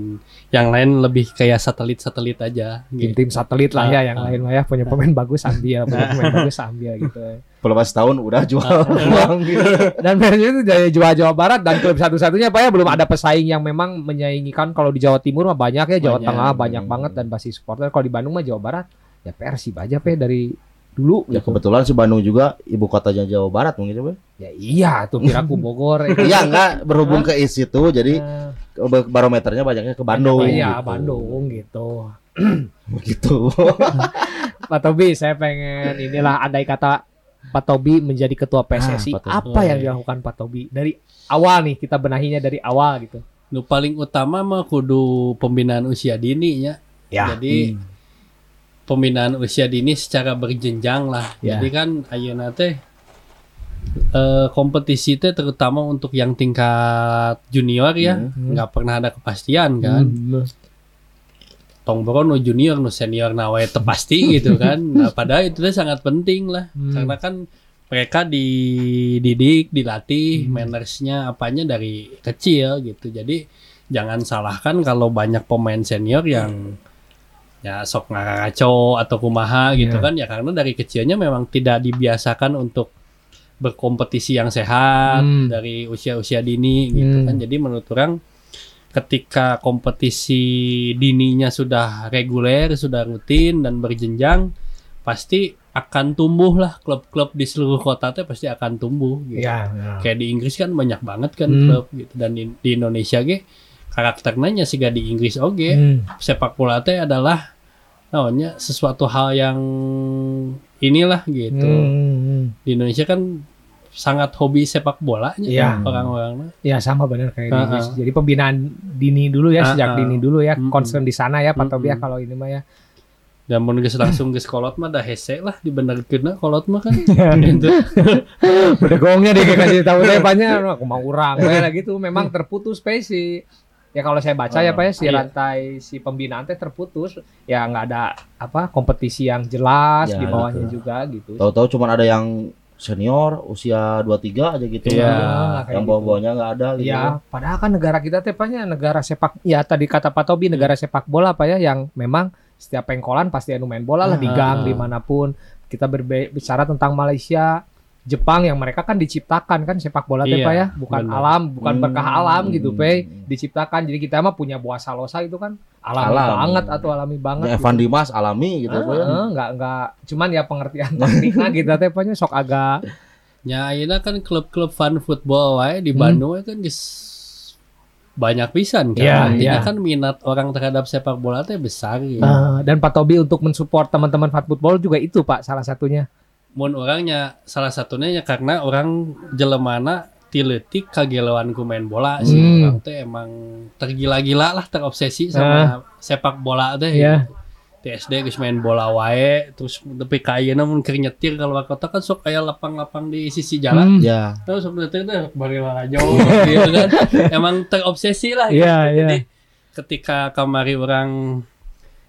yang lain lebih kayak satelit-satelit aja gitu. tim-tim satelit lah ya Ah, yang ah. lain mah ya punya pemain bagus ambil punya pemain bagus ambil gitu Pelepas tahun udah jual uang gitu. dan Persib itu dari Jawa Jawa Barat dan klub satu-satunya Pak ya belum ada pesaing yang memang menyaingi kan kalau di Jawa Timur mah banyak ya Jawa Banyak. Tengah banyak Hmm. banget dan basis supporter kalau di Bandung mah Jawa Barat ya Persib aja Pe dari dulu Ya gitu. kebetulan si Bandung juga ibu kotanya Jawa Barat mungkin coba. Ya iya tuh kiraku Bogor. ya. Iya enggak berhubung ke is itu jadi Eh, barometernya banyaknya ke Bandung. iya gitu. Bandung gitu. Begitu. Pak Tobi saya pengen inilah andai kata Pak Tobi menjadi ketua PSSI Ah, Pak Tobi. apa yang dilakukan Pak Tobi dari awal nih kita benahinya dari awal gitu. nu paling utama mah kudu pembinaan usia dini ya Ya. jadi pembinaan usia dini secara berjenjang lah Ya. jadi kan ayeuna teh eh, kompetisi teh terutama untuk yang tingkat junior ya Hmm. nggak pernah ada kepastian kan Hmm. tong boro nu junior nu senior nawe tepasti gitu kan nah, padahal itu teh sangat penting lah Hmm. karena kan mereka dididik dilatih Hmm. mannersnya apanya dari kecil gitu jadi jangan salahkan kalau banyak pemain senior yang ya sok ngaco atau kumaha gitu Iya. kan ya karena dari kecilnya memang tidak dibiasakan untuk berkompetisi yang sehat Hmm. dari usia-usia dini gitu Hmm. kan jadi menurut orang ketika kompetisi dininya sudah reguler sudah rutin dan berjenjang pasti akan tumbuh lah klub-klub di seluruh kota teh pasti akan tumbuh gitu. Ya. ya. Kayak di Inggris kan banyak banget kan Hmm. klub gitu dan di, di Indonesia ge karakternya sih di Inggris oge Hmm. sepak bola teh adalah namanya sesuatu hal yang inilah gitu. Hmm. Di Indonesia kan sangat hobi sepak bolanya Iya. orang-orang Ya sama benar kayak di Ah, Inggris. Jadi pembinaan dini dulu ya Ah, sejak ah. dini dulu ya Mm-mm. concern di sana ya Pak Tobi ya Mm-mm. kalau ini mah ya. dan mun geus langsung geus kolot mah dah hese lah dibenerkeunna kolot mah kan gitu. Udah gongnya deh kasih tahu banyak aku mau urang we lah gitu memang terputus pe si ya kalau saya baca ya Pak ya si Iya. rantai si pembinaan teh terputus ya nggak ada apa kompetisi yang jelas Ya, di bawahnya juga gitu. Tahu-tahu cuma ada yang senior usia 23 aja gitu. Iya. Nah, kayak yang gitu. bawah-bawahnya nggak ada gitu. Ya, padahal kan negara kita teh Pak, ya, negara sepak ya tadi kata Pak Tobi negara sepak bola Pak ya yang memang setiap pengkolan pasti anu main bola lah di Ah, gang ah. di mana pun. Kita berbe- bicara tentang Malaysia, Jepang yang mereka kan diciptakan kan sepak bola teh Iya, Pak ya, bukan benar. alam, bukan Hmm. berkah alam gitu Hmm. Pak, diciptakan. Jadi kita mah punya buah salosa itu kan alami Alam. banget atau alami banget. Ya, gitu. Evan Dimas alami gitu. Ah, Pak, ya. ah, enggak enggak cuman ya pengertian tekniknya kita teh nya sok agak Ya ayeuna kan klub-klub fun football wae di Hmm. Bandung we kan geus banyak pisan kan. Iya, Artinya iya. kan minat orang terhadap sepak bola teh besar gitu. Eh, dan Pak Tobi untuk mensupport teman-teman fat football juga itu Pak salah satunya. Mun orangnya salah satunya ya karena orang jelemana tiletik kageleuan ku main bola sih. Hmm. Orang teh emang tergila-gila lah terobsesi sama sepak bola teh. Iya. gitu. Di SD geus main bola wae terus tapi ka ayeuna mun keur nyetir kalau kota kan sok aya lapang-lapang di sisi jalan. Hmm. Ya. Terus sebenarnya teh bari jauh gitu kan. Emang terobsesi lah gitu. Iya, iya. Jadi ketika kamari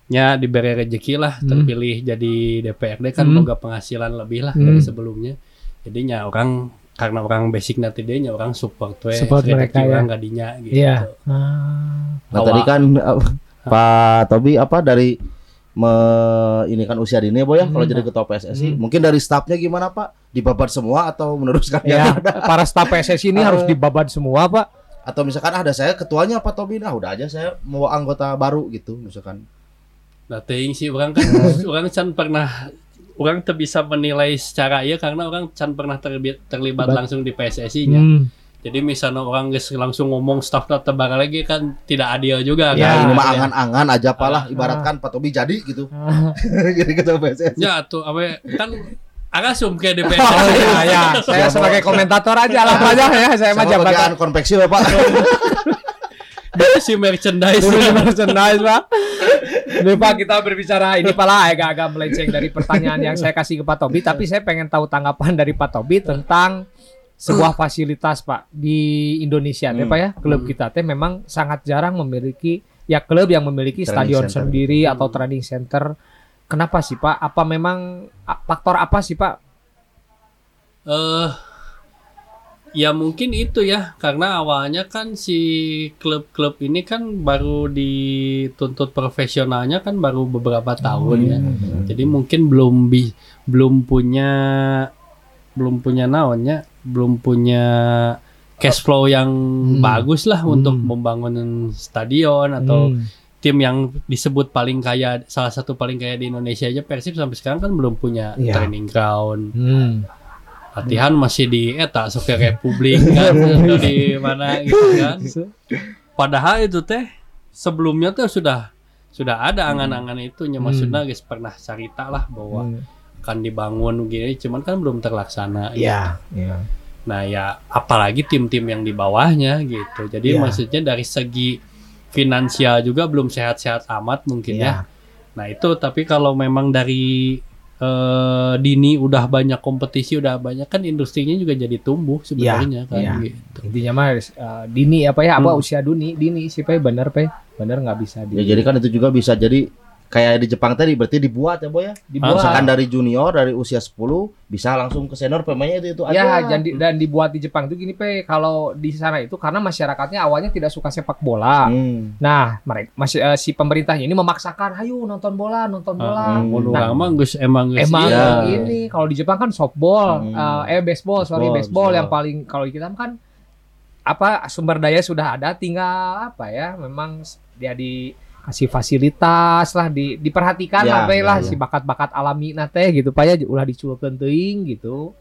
orangnya diberi rezeki lah Hmm. terpilih jadi DPRD kan Hmm. boga penghasilan lebih lah Hmm. dari sebelumnya. Jadinya orang karena orang basic nanti dia nya orang support we Support rezeki mereka, ya. orang gadinya gitu Iya. Ah. Nah Awal. tadi kan Pak Tobi apa dari me, ini kan usia dini ya Boy ya kalau Hmm. jadi ketua PSSI Hmm. mungkin dari stafnya gimana Pak dibabat semua atau meneruskan Ya, para staf PSSI ini harus dibabat semua, Pak. atau misalkan ada saya ketuanya Pak Tobi nah udah aja saya mau anggota baru gitu misalkan nah teuing sih orang kan orang can pernah orang tuh bisa menilai secara iya karena orang can pernah terlibat, terlibat Bat- langsung di PSSI nya Hmm. jadi misalnya orang geus langsung ngomong staff tebar lagi kan tidak adil juga Ya, kan ini mah Ya. angan-angan aja Ah. palah ibaratkan Pak Tobi jadi gitu Ah. jadi ketua PSSI ya tuh apa kan agasum kayak di Oh PSSI iya, ya. Saya sebagai komentator aja lah aja ya. Saya mah jabatan konveksi ya Pak si merchandise di merchandise pak. Ini pak kita berbicara ini pala agak-agak melenceng dari pertanyaan yang saya kasih ke Pak Tobi, tapi saya pengen tahu tanggapan dari Pak Tobi tentang sebuah fasilitas pak di Indonesia, Hmm. pak ya klub kita teh memang sangat jarang memiliki ya klub yang memiliki Training stadion center. sendiri atau training center. Kenapa sih pak? Apa memang faktor apa sih pak? eh ya mungkin itu ya karena awalnya kan si klub-klub ini kan baru dituntut profesionalnya kan baru beberapa tahun ya. Jadi mungkin belum bi belum punya belum punya naonnya, belum punya cash flow yang Hmm. bagus lah Hmm. untuk membangun stadion atau Hmm. tim yang disebut paling kaya salah satu paling kaya di Indonesia aja Persib sampai sekarang kan belum punya Iya. training ground Hmm. Latihan masih di eta Sofia Republik kan di mana gitu kan padahal itu teh sebelumnya tuh sudah sudah ada angan-angan itunya Hmm. maksudnya guys pernah cerita lah bahwa Hmm. akan dibangun gini cuman kan belum terlaksana Iya, iya. nah ya apalagi tim-tim yang di bawahnya gitu jadi Iya. maksudnya dari segi finansial juga belum sehat-sehat amat mungkin Iya. ya nah itu tapi kalau memang dari eh, dini udah banyak kompetisi udah banyak kan industrinya juga jadi tumbuh sebenarnya kan iya. gitu Intinya mah eh, dini apa ya? Apa Hmm. usia dini? Dini sih Pe, bener Pe. Bener nggak bisa di ya jadi kan itu juga bisa jadi kayak di Jepang tadi berarti dibuat ya Boy ya dibuat. misalkan dari junior dari usia 10 bisa langsung ke senior pemainnya itu itu Ya, aja dan, di- dan dibuat di Jepang tuh gini Pe, kalau di sana itu karena masyarakatnya awalnya tidak suka sepak bola. Hmm. Nah, mereka masih eh, si pemerintahnya ini memaksakan, "Ayo nonton bola, nonton bola." Ah, Hmm. Nah, urang mah geus emang geus Emang iya. ini kalau di Jepang kan softball, Hmm. eh, eh baseball, sorry Baseball, baseball yang paling kalau di kita kan apa sumber daya sudah ada, tinggal apa ya, memang dia dikasih fasilitas lah, di, diperhatikan Ya, lah, ya, lah ya. si bakat-bakat alami nate gitu, pak ya ulah diculupkeun teuing gitu.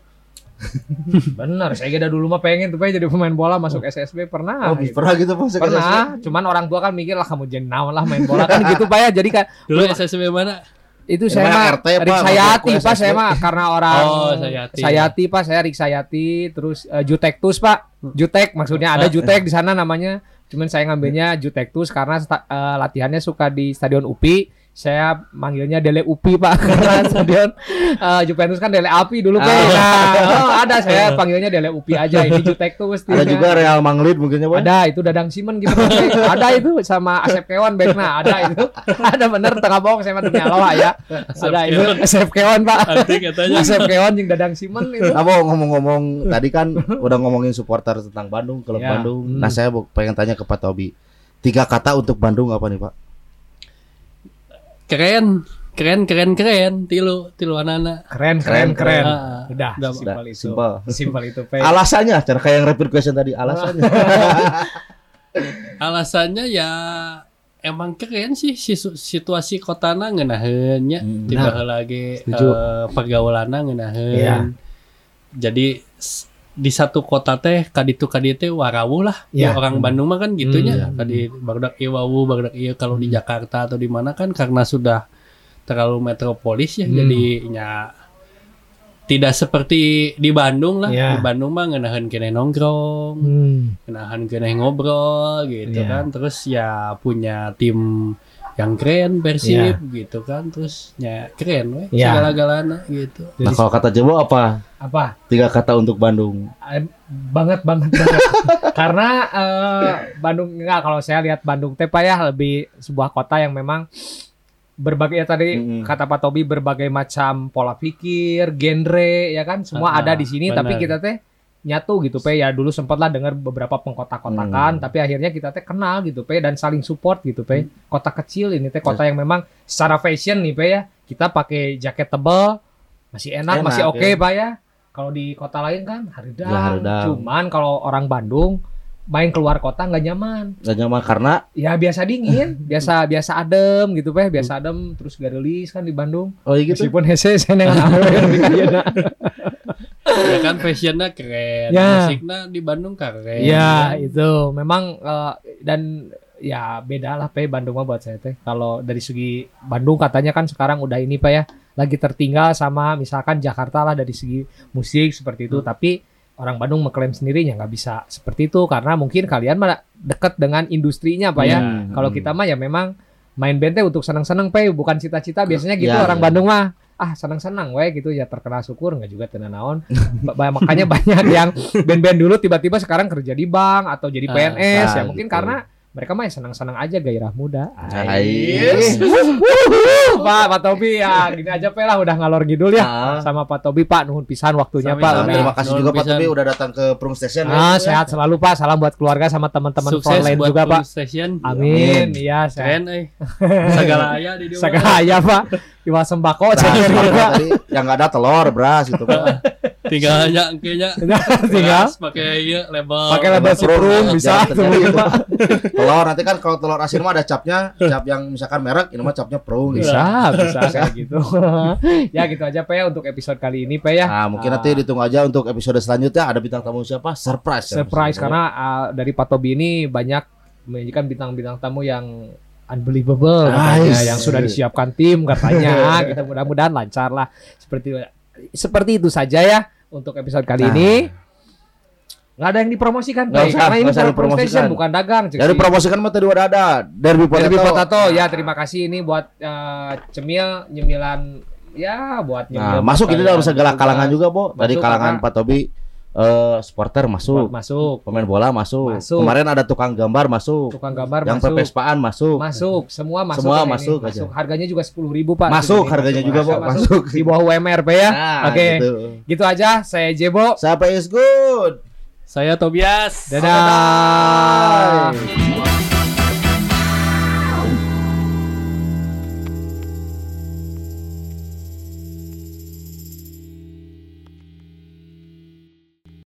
Bener, saya kira dulu mah pengen tuh Pe, jadi pemain bola masuk SSB pernah. oh gitu. pernah gitu Pak Pernah, cuman orang tua kan mikir lah kamu jadi naon lah main bola kan gitu pak ya. Jadi kan dulu SSB mana itu saya mah RT, Pak, Rik Sayati masuk pak SSB. saya mah karena orang Oh, Sayati. Sayati, pak saya Rik Sayati terus eh, Jutektus pak Jutek maksudnya ada Jutek di sana namanya cuman saya ngambilnya Jutektus karena sta- eh, latihannya suka di Stadion UPI saya manggilnya Dele Upi pak karena stadion eh, Juventus kan Dele Api dulu pak Ah. nah, oh, ada saya panggilnya Dele Upi aja ini Jutektus ada timnya. juga Real Manglid mungkinnya Boy Ada itu Dadang Simen gitu. ada itu sama Asep Kewan backna ada itu. ada bener tengah bohong saya mah demi Allah ya. Asep ada itu. Asep Kewan Pak. Asep Kewan yang Dadang Simen itu. Nah, Bo, ngomong-ngomong tadi kan udah ngomongin supporter tentang Bandung, klub Ya, Bandung. hmm. Nah, saya mau- pengen tanya ke Pak Tobi. Tiga kata untuk Bandung apa nih, Pak? Keren keren keren keren tilu tilu anak Keren Keren, keren keren. Ah, Udah, udah, simpel itu. simpel. Simpel itu, Pe. Alasannya, cara kayak yang rapid question tadi, alasannya. alasannya ya emang keren sih situasi kotana ngeunaheunnya Hmm. tiba Nah, lagi setuju. eh, pergaulanna ngeunaheun Iya. jadi di satu kota teh kaditu kaditu teh warawuh lah Iya. orang Bandung mah kan gitunya Hmm. kadi barudak ieu wawu barudak ieu kalau di Jakarta atau di mana kan karena sudah terlalu metropolis ya Hmm. jadinya tidak seperti di Bandung lah Iya. di Bandung mah ngeunaheun keneh nongkrong Hmm. kenahan kena ngobrol gitu Iya. kan terus ya punya tim yang keren Persib gitu kan terus ya keren weh Iya. segala-galana gitu nah, kalau kata Jebo apa? Apa? Tiga kata untuk Bandung. Eh, banget banget banget. Karena eh, Bandung enggak kalau saya lihat Bandung teh ya lebih sebuah kota yang memang berbagai ya tadi Mm-mm. kata Pak Tobi berbagai macam pola pikir, genre ya kan semua Ah, ada di sini tapi benar. kita teh nyatu gitu pe ya dulu sempat lah dengar beberapa pengkotak-kotakan Hmm. tapi akhirnya kita teh kenal gitu pe dan saling support gitu pe kota kecil ini teh kota yang memang secara fashion nih pe ya kita pakai jaket tebal masih enak, Enak, masih oke ya. pak ya kalau di kota lain kan haridang, Ya, haridang. cuman kalau orang Bandung main keluar kota nggak nyaman Gak nyaman karena ya biasa dingin biasa biasa adem gitu pe biasa adem terus garelis kan di Bandung oh iya gitu. meskipun hese saya. ya kan fashionnya keren Ya. musiknya di Bandung keren Ya itu memang eh, dan ya beda lah pe Bandung mah buat saya teh. Kalau dari segi Bandung katanya kan sekarang udah ini pak ya lagi tertinggal sama misalkan Jakarta lah dari segi musik seperti itu. Tapi orang Bandung mengklaim sendirinya nggak bisa seperti itu karena mungkin kalian mah dekat dengan industrinya pak ya. Hmm. Kalau kita mah ya memang main band teh untuk senang-senang pe bukan cita-cita biasanya gitu Ya, orang ya. Bandung mah ah senang-senang we gitu ya. Terkena syukur nggak juga tenan naon. Makanya banyak yang band-band dulu tiba-tiba sekarang kerja di bank atau jadi Ah, PNS ya. ah, mungkin gitu. karena mereka mah ya senang-senang aja gairah muda. Ais. Pak, Pak Tobi ya gini aja pe lah udah ngalor ngidul ya Ah. sama Pak Tobi Pak nuhun pisan waktunya Sama-sama. Pak. Nah, terima kasih Nuhun juga Pak. Tobi udah datang ke Prung Station. ya. Ah, sehat selalu Pak. Salam buat keluarga sama teman-teman sukses frontline buat juga Pak. Station Amin. Iya, sehat. keren eh segala aya di dia Segala ya Pak. Iwa sembako Nah, sama Pak. tadi yang nggak ada telur, beras gitu Pak. tinggal aja kayaknya Tinggal pakai iya label pakai label Prung, bisa. Pak. telur nanti kan kalau telur asin mah ada capnya, cap yang misalkan merek, ini mah capnya Prung. gitu. Bisa, bisa kayak gitu. ya gitu aja Pak ya untuk episode kali ini Pak ya. Nah, mungkin Ah. nanti ditunggu aja untuk episode selanjutnya ada bintang tamu siapa? Surprise. ya, surprise karena uh, dari Pak Tobi ini banyak menyajikan bintang-bintang tamu yang unbelievable katanya, Nice. yang sudah disiapkan tim katanya kita mudah-mudahan lancar lah seperti seperti itu saja ya untuk episode kali Nah. ini nggak ada yang dipromosikan Pak, usah, karena ini usah Pro- Pro dipromosikan. Station bukan dagang cek Dari si- promosikan mah tadi udah ada. Derby Potato. Derby Potato ya terima kasih ini buat uh, cemil nyemilan ya buat Nah, nyemil masuk buat ini dalam kalian segala kalangan juga, Bo. Dari Masuk, kalangan Pak Tobi eh supporter masuk. masuk Pemain bola masuk. Masuk. Kemarin ada tukang gambar masuk. tukang gambar yang masuk pepespaan masuk. Masuk, semua masuk. Semua ini. masuk aja. Masuk. Harganya juga sepuluh ribu pak. Masuk, Segini, harganya juga, Masuk, Bo. Masuk. Di bawah UMR pak ya. Nah, Oke. gitu. Gitu aja. Saya Jebo. Siapa is good? saya Tobias Dadah.